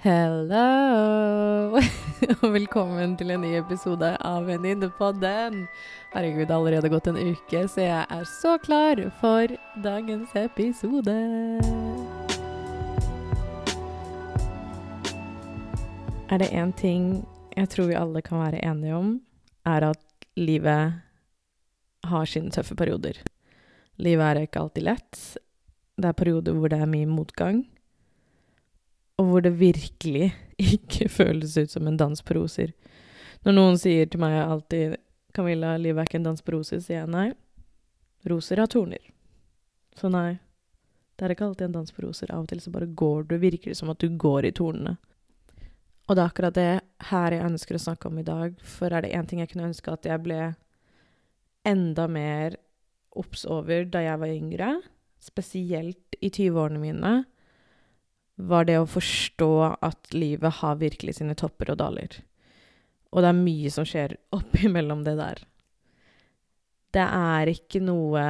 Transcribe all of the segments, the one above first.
Hello! Og velkommen til en ny episode av Venninnepodden. Herregud, det har allerede gått en uke, så jeg er så klar for dagens episode. Er det én ting jeg tror vi alle kan være enige om, er at livet har sine tøffe perioder. Livet er ikke alltid lett. Det er perioder hvor det er mye motgang og hvor det virkelig ikke føles ut som en dans på roser. Når noen sier til meg alltid 'Camilla, livet er ikke en dans på roser', sier jeg nei. Roser har torner. Så nei, det er ikke alltid en dans på roser. Av og til så bare går du, virker det som at du går i tornene. Og det er akkurat det her jeg ønsker å snakke om i dag, for er det én ting jeg kunne ønske at jeg ble enda mer obs over da jeg var yngre, spesielt i 20-årene mine, var det å forstå at livet har virkelig sine topper og daler. Og det er mye som skjer oppimellom det der. Det er ikke noe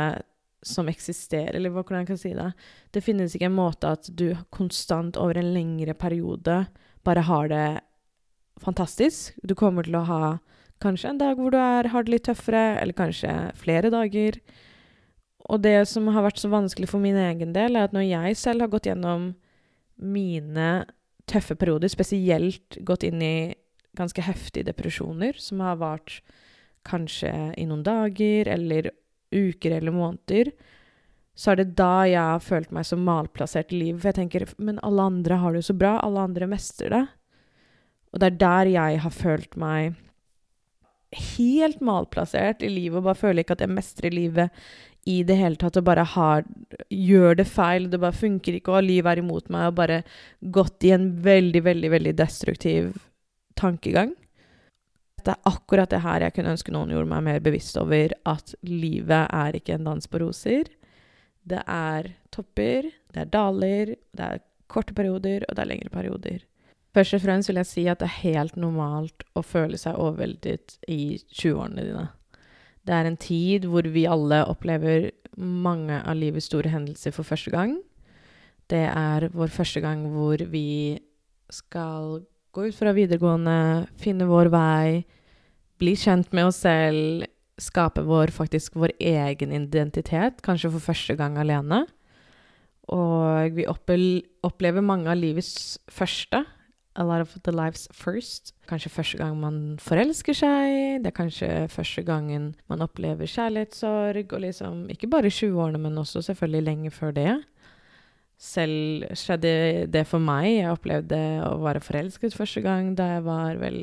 som eksisterer, eller hvordan jeg kan si det. Det finnes ikke en måte at du konstant over en lengre periode bare har det fantastisk. Du kommer til å ha kanskje en dag hvor du er, har det litt tøffere, eller kanskje flere dager. Og det som har vært så vanskelig for min egen del, er at når jeg selv har gått gjennom mine tøffe perioder, spesielt gått inn i ganske heftige depresjoner, som har vart kanskje i noen dager eller uker eller måneder, så er det da jeg har følt meg så malplassert i livet. For jeg tenker men alle andre har det jo så bra, alle andre mestrer det. Og det er der jeg har følt meg helt malplassert i livet og bare føler ikke at jeg mestrer livet i det hele tatt og bare har Gjør det feil, det bare funker ikke, og livet er imot meg, og bare gått i en veldig, veldig, veldig destruktiv tankegang. Det er akkurat det her jeg kunne ønske noen gjorde meg mer bevisst over at livet er ikke en dans på roser. Det er topper, det er daler, det er korte perioder, og det er lengre perioder. Først og fremst vil jeg si at det er helt normalt å føle seg overveldet i 20-årene dine. Det er en tid hvor vi alle opplever mange av livets store hendelser for første gang. Det er vår første gang hvor vi skal gå ut fra videregående, finne vår vei, bli kjent med oss selv, skape vår, faktisk vår egen identitet, kanskje for første gang alene. Og vi opplever mange av livets første a lot of the lives first. Kanskje første gang man forelsker seg. Det er kanskje første gangen man opplever kjærlighetssorg. Og liksom, ikke bare i 20-årene, men også selvfølgelig lenge før det. Selv skjedde det for meg. Jeg opplevde å være forelsket første gang da jeg var vel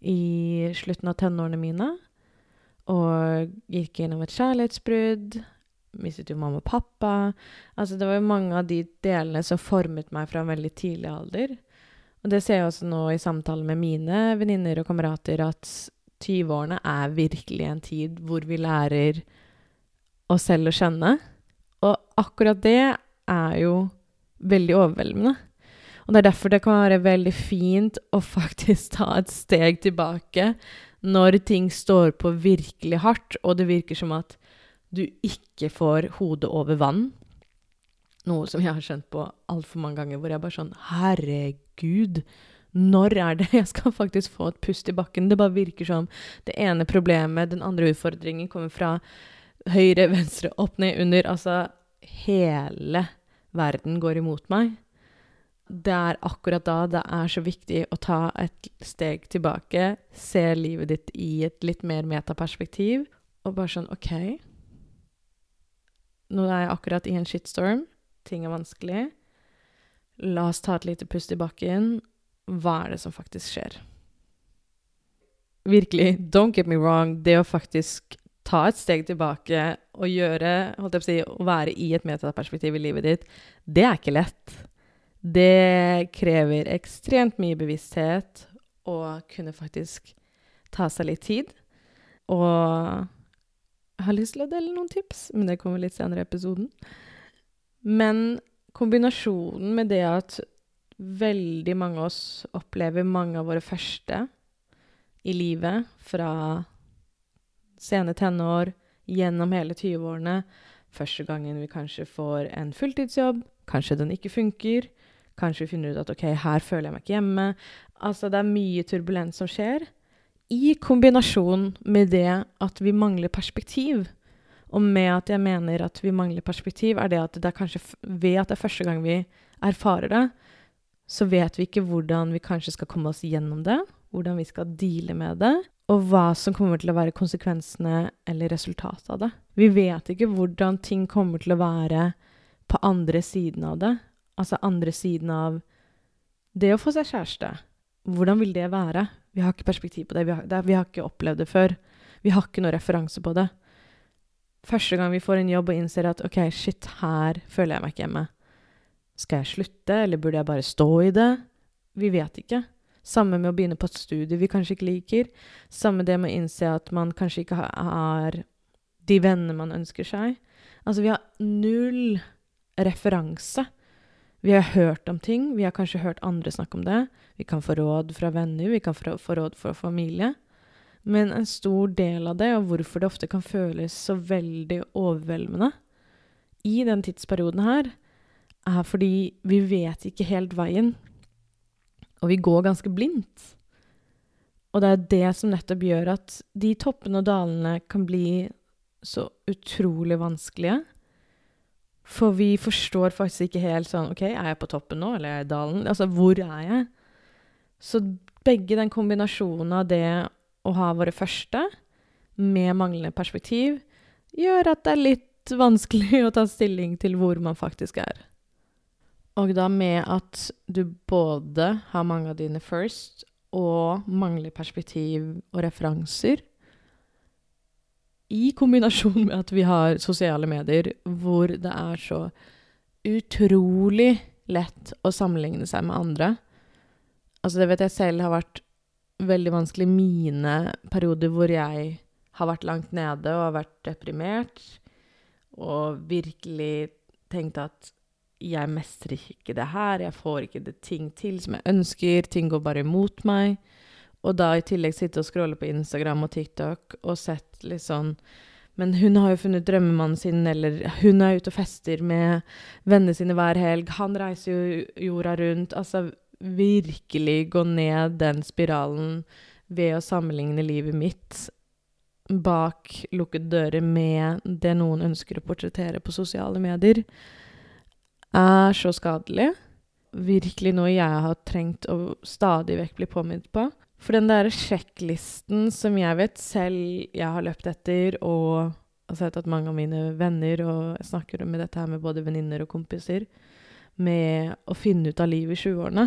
i slutten av tenårene mine. Og gikk gjennom et kjærlighetsbrudd. Mistet jo mamma og pappa. Altså, det var jo mange av de delene som formet meg fra en veldig tidlig alder. Og det ser jeg også nå i samtaler med mine venninner og kamerater, at 20-årene er virkelig en tid hvor vi lærer oss selv å skjønne. Og akkurat det er jo veldig overveldende. Og det er derfor det kan være veldig fint å faktisk ta et steg tilbake når ting står på virkelig hardt, og det virker som at du ikke får hodet over vann. Noe som jeg har skjønt på altfor mange ganger, hvor jeg bare sånn Herregud, når er det jeg skal faktisk få et pust i bakken? Det bare virker som det ene problemet, den andre utfordringen, kommer fra høyre, venstre, opp, ned, under. Altså hele verden går imot meg. Det er akkurat da det er så viktig å ta et steg tilbake, se livet ditt i et litt mer metaperspektiv, og bare sånn OK Nå er jeg akkurat i en shitstorm ting er vanskelig. La oss ta et lite pust i bakken. Hva er det som faktisk skjer? Virkelig, don't get me wrong, det å faktisk ta et steg tilbake og gjøre holdt jeg på å si, Å være i et metaperspektiv i livet ditt, det er ikke lett. Det krever ekstremt mye bevissthet å kunne faktisk ta seg litt tid. Og jeg har lyst til å dele noen tips, men det kommer litt senere i episoden. Men kombinasjonen med det at veldig mange av oss opplever mange av våre første i livet, fra sene tenår, gjennom hele 20-årene Første gangen vi kanskje får en fulltidsjobb, kanskje den ikke funker. Kanskje vi finner ut at OK, her føler jeg meg ikke hjemme. Altså, det er mye turbulens som skjer. I kombinasjon med det at vi mangler perspektiv. Og med at jeg mener at vi mangler perspektiv, er det at det er kanskje ved at det er første gang vi erfarer det, så vet vi ikke hvordan vi kanskje skal komme oss gjennom det, hvordan vi skal deale med det, og hva som kommer til å være konsekvensene eller resultatet av det. Vi vet ikke hvordan ting kommer til å være på andre siden av det, altså andre siden av det å få seg kjæreste. Hvordan vil det være? Vi har ikke perspektiv på det, vi har, det, vi har ikke opplevd det før. Vi har ikke noe referanse på det. Første gang vi får en jobb og innser at OK, shit, her føler jeg meg ikke hjemme skal jeg slutte, eller burde jeg bare stå i det? Vi vet ikke. Samme med å begynne på et studie vi kanskje ikke liker. Samme det med å innse at man kanskje ikke har de vennene man ønsker seg. Altså, vi har null referanse. Vi har hørt om ting, vi har kanskje hørt andre snakke om det. Vi kan få råd fra venner, vi kan få råd fra familie. Men en stor del av det, og hvorfor det ofte kan føles så veldig overveldende i den tidsperioden her, er fordi vi vet ikke helt veien. Og vi går ganske blindt. Og det er det som nettopp gjør at de toppene og dalene kan bli så utrolig vanskelige. For vi forstår faktisk ikke helt sånn OK, er jeg på toppen nå, eller er jeg i dalen? Altså, hvor er jeg? Så begge den kombinasjonen av det å ha våre første med manglende perspektiv, gjør at det er litt vanskelig å ta stilling til hvor man faktisk er. Og da med at du både har mange av dine first og mangler perspektiv og referanser, i kombinasjon med at vi har sosiale medier hvor det er så utrolig lett å sammenligne seg med andre. Altså, det vet jeg selv har vært veldig vanskelig mine perioder hvor jeg har vært langt nede og har vært deprimert og virkelig tenkt at jeg mestrer ikke det her, jeg får ikke det ting til som jeg ønsker, ting går bare imot meg. Og da i tillegg sitte og scrolle på Instagram og TikTok og sett litt sånn Men hun har jo funnet drømmemannen sin, eller hun er ute og fester med vennene sine hver helg. Han reiser jo jorda rundt. Altså virkelig gå ned den spiralen ved å sammenligne livet mitt bak lukkede dører med det noen ønsker å portrettere på sosiale medier er så skadelig. Virkelig noe jeg har trengt å stadig vekk bli påminnet på. For den der sjekklisten som jeg vet selv jeg har løpt etter, og har sett at mange av mine venner, og jeg snakker med dette her med både venninner og kompiser, med å finne ut av livet i 20-årene,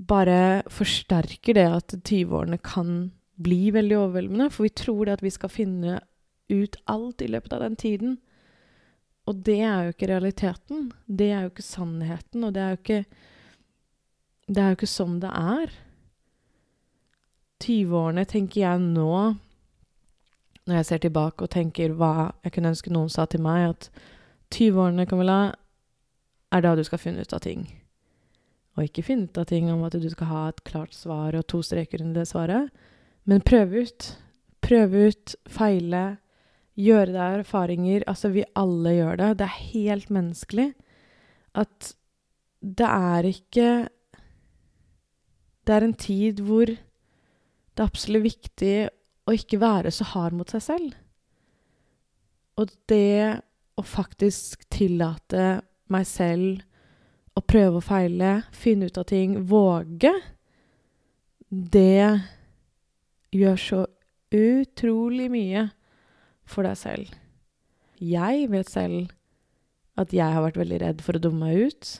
bare forsterker det at 20-årene kan bli veldig overveldende. For vi tror det at vi skal finne ut alt i løpet av den tiden. Og det er jo ikke realiteten. Det er jo ikke sannheten, og det er jo ikke Det er jo ikke sånn det er. 20-årene tenker jeg nå, når jeg ser tilbake og tenker hva jeg kunne ønske noen sa til meg, at 20-årene, Camilla, er da du skal finne ut av ting. Og ikke finne ut av ting om at du skal ha et klart svar og to streker under det svaret, men prøve ut. Prøve ut, feile, gjøre deg erfaringer. Altså, vi alle gjør det. Det er helt menneskelig. At det er ikke Det er en tid hvor det er absolutt viktig å ikke være så hard mot seg selv. Og det å faktisk tillate meg selv å prøve og feile, finne ut av ting, våge, det gjør så utrolig mye for deg selv. Jeg vet selv at jeg har vært veldig redd for å dumme meg ut.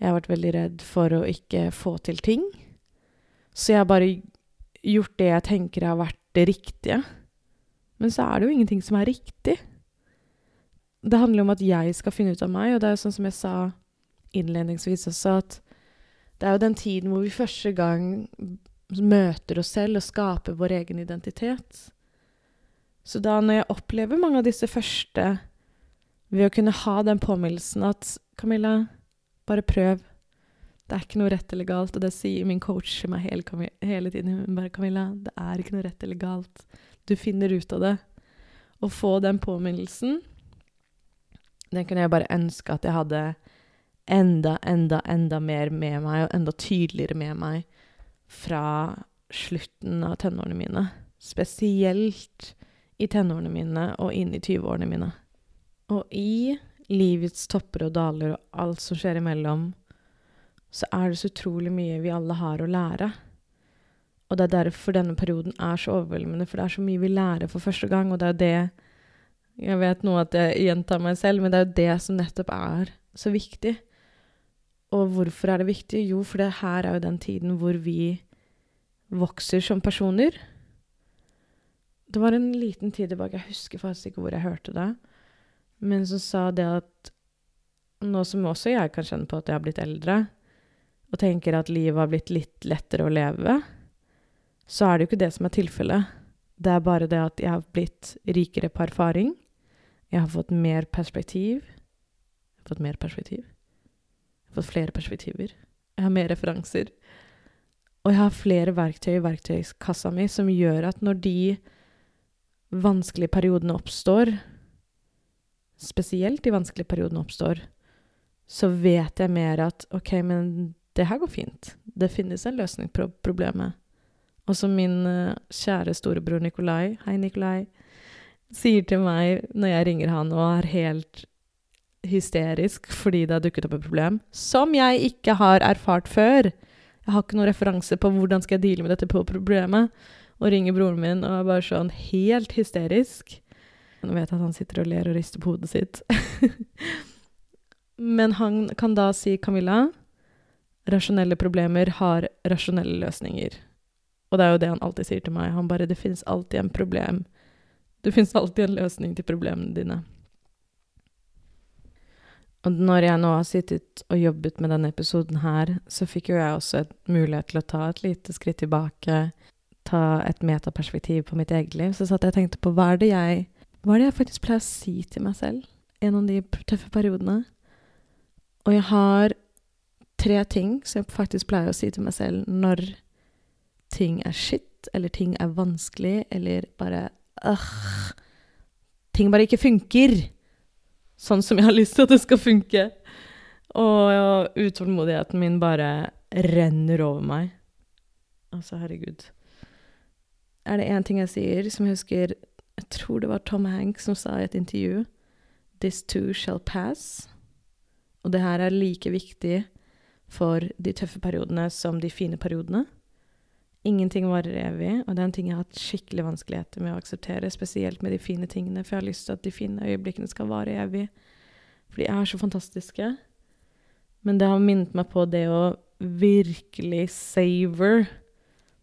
Jeg har vært veldig redd for å ikke få til ting. Så jeg har bare gjort det jeg tenker har vært det riktige. Men så er det jo ingenting som er riktig. Det handler om at jeg skal finne ut av meg, og det er jo sånn som jeg sa innledningsvis også, at det er jo den tiden hvor vi første gang møter oss selv og skaper vår egen identitet. Så da når jeg opplever mange av disse første ved å kunne ha den påminnelsen at Camilla, bare prøv. Det er ikke noe rett eller galt, og det sier min coach meg hele, hele tiden. Hun bare 'Camilla, det er ikke noe rett eller galt. Du finner ut av det.' Å få den påminnelsen, den kunne jeg bare ønske at jeg hadde enda, enda, enda mer med meg, og enda tydeligere med meg fra slutten av tenårene mine. Spesielt i tenårene mine og inn i 20-årene mine. Og i livets topper og daler og alt som skjer imellom, så er det så utrolig mye vi alle har å lære. Og det er derfor denne perioden er så overveldende, for det er så mye vi lærer for første gang, og det er det Jeg vet nå at jeg gjentar meg selv, men det er jo det som nettopp er så viktig. Og hvorfor er det viktig? Jo, for det her er jo den tiden hvor vi vokser som personer. Det var en liten tid tilbake, jeg husker faktisk ikke hvor jeg hørte det, men som sa det at nå som også jeg kan kjenne på at jeg har blitt eldre, og tenker at livet har blitt litt lettere å leve, så er det jo ikke det som er tilfellet. Det er bare det at jeg har blitt rikere på erfaring. Jeg har fått mer perspektiv. Jeg har fått mer perspektiv. Jeg har fått flere perspektiver. Jeg har mer referanser. Og jeg har flere verktøy i verktøykassa mi som gjør at når de vanskelige periodene oppstår, spesielt de vanskelige periodene oppstår, så vet jeg mer at OK, men det her går fint. Det finnes en løsning på problemet. Og som min uh, kjære storebror Nikolai, hei Nikolai, sier til meg når jeg ringer han og er helt hysterisk fordi det har dukket opp et problem, som jeg ikke har erfart før. Jeg har ikke noen referanse på hvordan skal jeg deale med dette på problemet. Og ringer broren min og er bare sånn helt hysterisk. Nå vet jeg at han sitter og ler og rister på hodet sitt. Men han kan da si, Camilla, rasjonelle problemer har rasjonelle løsninger. Og det er jo det han alltid sier til meg. Han bare 'Det finnes alltid en problem'. Det finnes alltid en løsning til problemene dine. Og når jeg nå har sittet og jobbet med denne episoden her, så fikk jo jeg også et mulighet til å ta et lite skritt tilbake, ta et metaperspektiv på mitt eget liv. Så satt jeg og tenkte på hva er det jeg Hva er det jeg faktisk pleier å si til meg selv gjennom de tøffe periodene? Og jeg har tre ting som jeg faktisk pleier å si til meg selv når ting er shit, eller ting er vanskelig, eller bare øh, Ting bare ikke funker sånn som jeg har lyst til at det skal funke. Og utålmodigheten min bare renner over meg. Altså, herregud. Er det én ting jeg sier som jeg husker Jeg tror det var Tom Hanks som sa i et intervju This too shall pass. Og det her er like viktig for de tøffe periodene som de fine periodene. Ingenting varer evig, og det er en ting jeg har hatt skikkelig vanskeligheter med å akseptere, spesielt med de fine tingene, for jeg har lyst til at de fine øyeblikkene skal vare evig. For de er så fantastiske. Men det har minnet meg på det å virkelig savor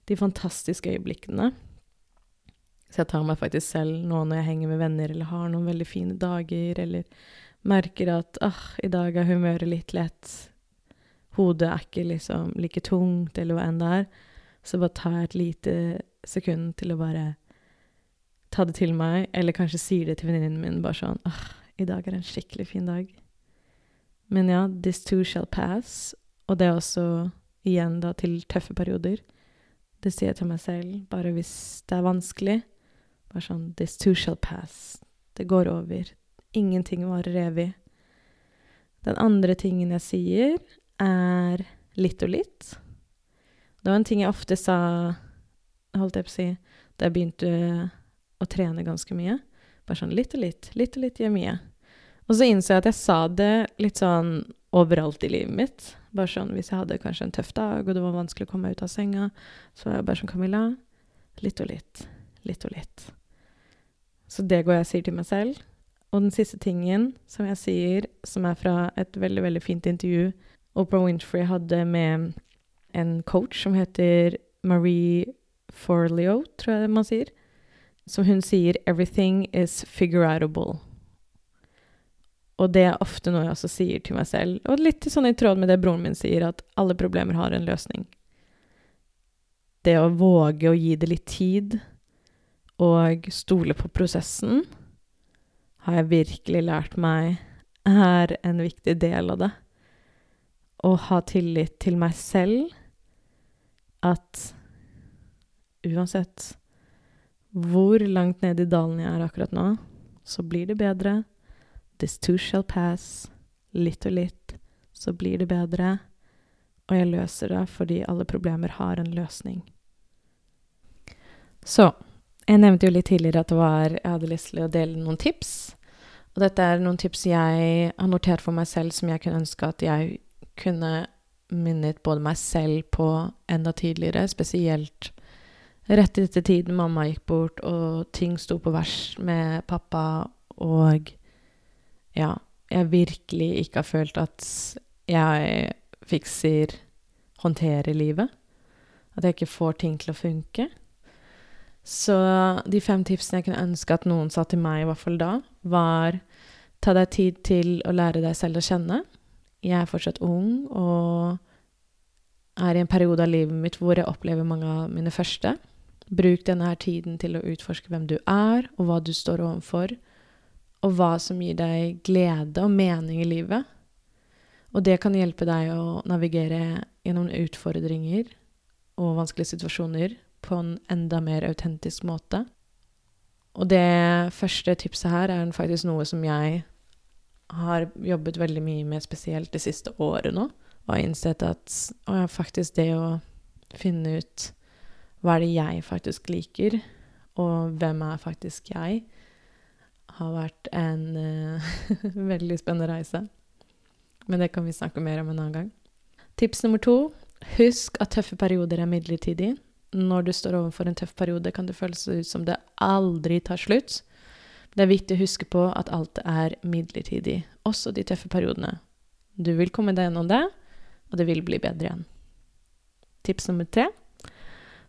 de fantastiske øyeblikkene. Så jeg tar meg faktisk selv nå når jeg henger med venner eller har noen veldig fine dager, eller merker at ah, i dag er humøret litt lett, hodet er ikke liksom like tungt, eller hva enn det er, så bare jeg et lite sekund til å bare ta det til meg, eller kanskje sier det til venninnen min bare sånn åh, i dag er en skikkelig fin dag. Men ja, this too shall pass, og det er også igjen da til tøffe perioder. Det sier jeg til meg selv, bare hvis det er vanskelig. Bare sånn This too shall pass. Det går over. Ingenting varer evig. Den andre tingen jeg sier, er litt og litt. Det var en ting jeg ofte sa, holdt jeg på å si, da jeg begynte å trene ganske mye. Bare sånn litt og litt, litt og litt gjør mye. Og så innså jeg at jeg sa det litt sånn overalt i livet mitt. Bare sånn hvis jeg hadde kanskje en tøff dag, og det var vanskelig å komme meg ut av senga, så var jeg bare sånn Camilla, litt og litt, litt og litt. Så det går jeg og sier til meg selv. Og den siste tingen som jeg sier, som er fra et veldig, veldig fint intervju Oprah Winfrey hadde med en coach som heter Marie Forleo, tror jeg man sier. Som hun sier 'everything is figureoutable'. Og det er ofte noe jeg også sier til meg selv, og litt sånn i tråd med det broren min sier, at alle problemer har en løsning. Det å våge å gi det litt tid, og stole på prosessen, har jeg virkelig lært meg er en viktig del av det å ha tillit til meg selv at uansett hvor langt ned i dalen jeg er akkurat nå, så blir det bedre. This too shall pass. Litt og litt. så blir det bedre. Og jeg løser det fordi alle problemer har en løsning. Så jeg nevnte jo litt tidligere at var, jeg hadde lyst til å dele noen tips. Og dette er noen tips jeg har notert for meg selv som jeg kunne ønske at jeg kunne minnet både meg selv på enda tidligere, spesielt rett etter tiden mamma gikk bort og ting sto på vers med pappa, og ja, jeg virkelig ikke har følt at jeg fikser, håndterer livet. At jeg ikke får ting til å funke. Så de fem tipsene jeg kunne ønske at noen sa til meg, i hvert fall da, var ta deg tid til å lære deg selv å kjenne. Jeg er fortsatt ung og er i en periode av livet mitt hvor jeg opplever mange av mine første. Bruk denne her tiden til å utforske hvem du er, og hva du står overfor, og hva som gir deg glede og mening i livet. Og det kan hjelpe deg å navigere gjennom utfordringer og vanskelige situasjoner på en enda mer autentisk måte. Og det første tipset her er faktisk noe som jeg har jobbet veldig mye med, spesielt det siste året nå, og har innsett at å, faktisk det å finne ut hva er det jeg faktisk liker, og hvem er faktisk jeg, har vært en uh, veldig spennende reise. Men det kan vi snakke mer om en annen gang. Tips nummer to husk at tøffe perioder er midlertidig. Når du står overfor en tøff periode, kan det føles ut som det aldri tar slutt. Det er viktig å huske på at alt er midlertidig, også de tøffe periodene. Du vil komme deg gjennom det, og det vil bli bedre igjen. Tips nummer tre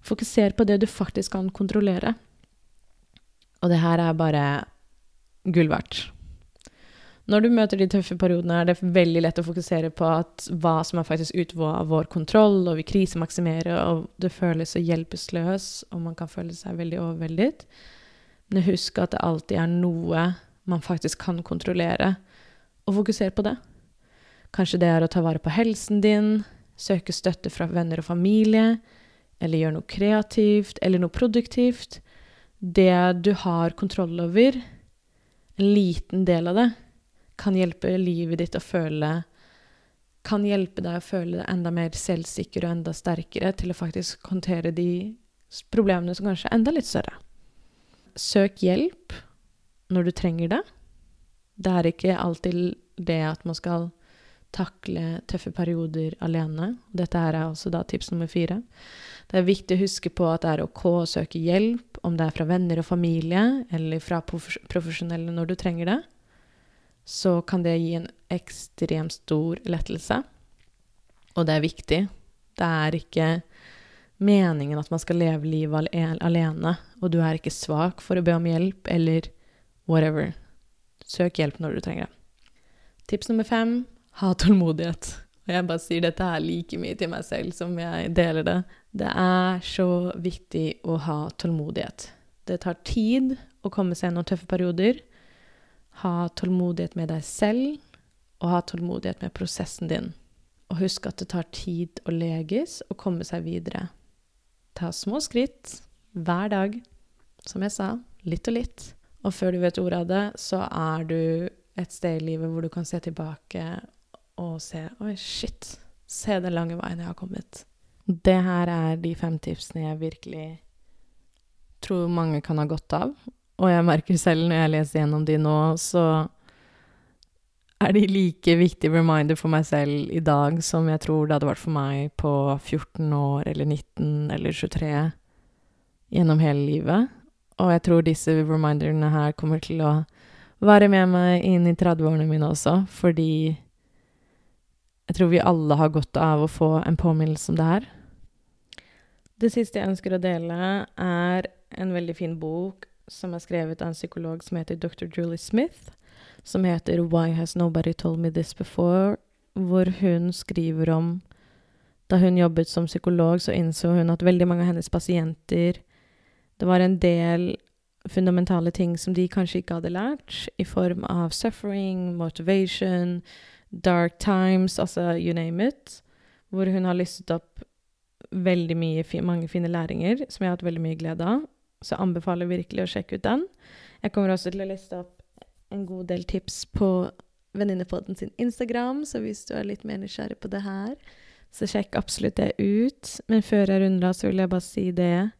fokuser på det du faktisk kan kontrollere. Og det her er bare gull verdt. Når du møter de tøffe periodene, er det veldig lett å fokusere på hva som er faktisk av vår kontroll, og vi krisemaksimerer, og det føles så hjelpeløs, og man kan føle seg veldig overveldet. Men husk at det alltid er noe man faktisk kan kontrollere, og fokusere på det. Kanskje det er å ta vare på helsen din, søke støtte fra venner og familie, eller gjøre noe kreativt eller noe produktivt. Det du har kontroll over, en liten del av det, kan hjelpe livet ditt å føle Kan hjelpe deg å føle deg enda mer selvsikker og enda sterkere til å faktisk håndtere de problemene som kanskje er enda litt større. Søk hjelp når du trenger det. Det er ikke alltid det at man skal takle tøffe perioder alene. Dette her er også da tips nummer fire. Det er viktig å huske på at det er OK å søke hjelp, om det er fra venner og familie eller fra profesjonelle når du trenger det så kan det gi en ekstremt stor lettelse. Og det er viktig. Det er ikke meningen at man skal leve livet alene, og du er ikke svak for å be om hjelp eller whatever. Søk hjelp når du trenger det. Tips nummer fem ha tålmodighet. Og jeg bare sier dette her like mye til meg selv som jeg deler det. Det er så viktig å ha tålmodighet. Det tar tid å komme seg gjennom tøffe perioder. Ha tålmodighet med deg selv, og ha tålmodighet med prosessen din. Og husk at det tar tid å leges og komme seg videre. Ta små skritt hver dag. Som jeg sa, litt og litt. Og før du vet ordet av det, så er du et sted i livet hvor du kan se tilbake og se Oi, shit. Se den lange veien jeg har kommet. Det her er de fem tipsene jeg virkelig tror mange kan ha godt av, og jeg merker selv når jeg leser gjennom de nå, så er de like viktig reminder for meg selv i dag som jeg tror det hadde vært for meg på 14 år eller 19 eller 23 gjennom hele livet. Og jeg tror disse reminderne her kommer til å være med meg inn i 30-årene mine også, fordi jeg tror vi alle har godt av å få en påminnelse om det her. Det siste jeg ønsker å dele, er en veldig fin bok som er skrevet av en psykolog som heter dr. Julie Smith, som heter Why Has Nobody Told Me This Before, hvor hun skriver om Da hun jobbet som psykolog, så innså hun at veldig mange av hennes pasienter Det var en del fundamentale ting som de kanskje ikke hadde lært, i form av suffering, motivation, dark times, altså you name it, hvor hun har listet opp veldig mye, mange fine læringer som jeg har hatt veldig mye glede av, så jeg anbefaler virkelig å sjekke ut den. Jeg kommer også til å liste opp en god del tips på Venninnepodden sin Instagram, så hvis du er litt mer nysgjerrig på det her, så sjekk absolutt det ut. Men før jeg runder av, så vil jeg bare si det.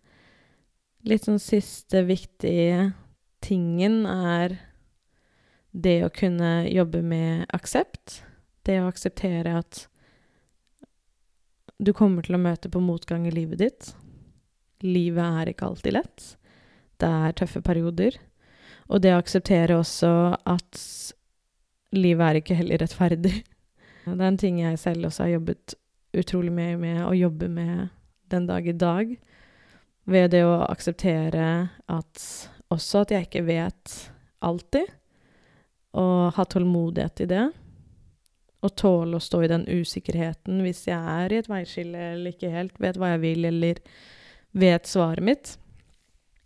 Litt sånn siste viktige tingen er det å kunne jobbe med aksept. Det å akseptere at du kommer til å møte på motgang i livet ditt. Livet er ikke alltid lett. Det er tøffe perioder. Og det å akseptere også at livet er ikke heller rettferdig. Det er en ting jeg selv også har jobbet utrolig mye med, å jobbe med den dag i dag. Ved det å akseptere at også at jeg ikke vet alltid, og ha tålmodighet i det. Og tåle å stå i den usikkerheten hvis jeg er i et veiskille eller ikke helt vet hva jeg vil, eller vet svaret mitt.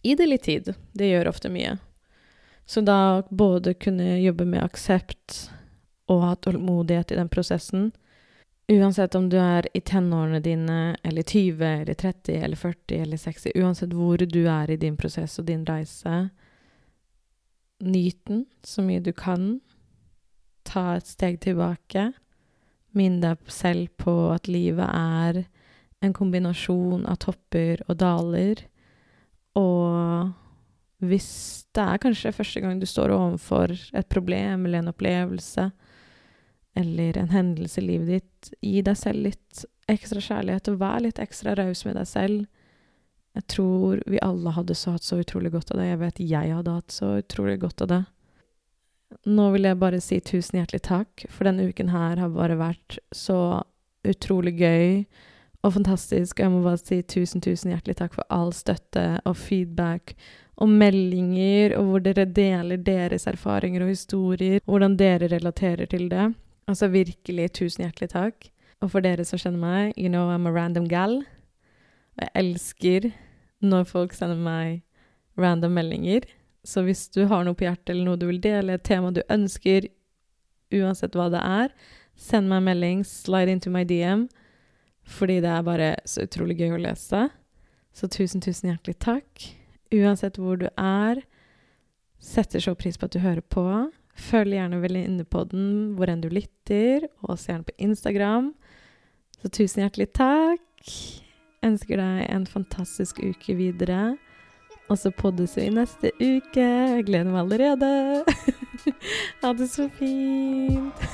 Gi det litt tid. Det gjør ofte mye. Så da både kunne jobbe med aksept og ha tålmodighet i den prosessen, uansett om du er i tenårene dine, eller 20, eller 30, eller 40, eller 60, uansett hvor du er i din prosess og din reise, nyt den så mye du kan ta et steg tilbake. Minn deg selv på at livet er en kombinasjon av topper og daler. Og hvis det er kanskje første gang du står overfor et problem eller en opplevelse eller en hendelse i livet ditt, gi deg selv litt ekstra kjærlighet og vær litt ekstra raus med deg selv. Jeg tror vi alle hadde så hatt så utrolig godt av det. Jeg vet jeg hadde hatt så utrolig godt av det. Nå vil jeg bare si tusen hjertelig takk, for denne uken her har bare vært så utrolig gøy og fantastisk. Og jeg må bare si tusen, tusen hjertelig takk for all støtte og feedback og meldinger, og hvor dere deler deres erfaringer og historier, hvordan dere relaterer til det. Altså virkelig tusen hjertelig takk. Og for dere som kjenner meg, you know I'm a random gal. Og jeg elsker når folk sender meg random meldinger. Så hvis du har noe på hjertet eller noe du vil dele, et tema du ønsker, uansett hva det er, send meg en melding, slide into my DM, fordi det er bare så utrolig gøy å lese. Så tusen, tusen hjertelig takk. Uansett hvor du er, setter så pris på at du hører på. Følg gjerne veldig inne på den hvor enn du lytter, og også gjerne på Instagram. Så tusen hjertelig takk. Ønsker deg en fantastisk uke videre. Og så poddes vi neste uke. Jeg gleder meg allerede. ha det så fint.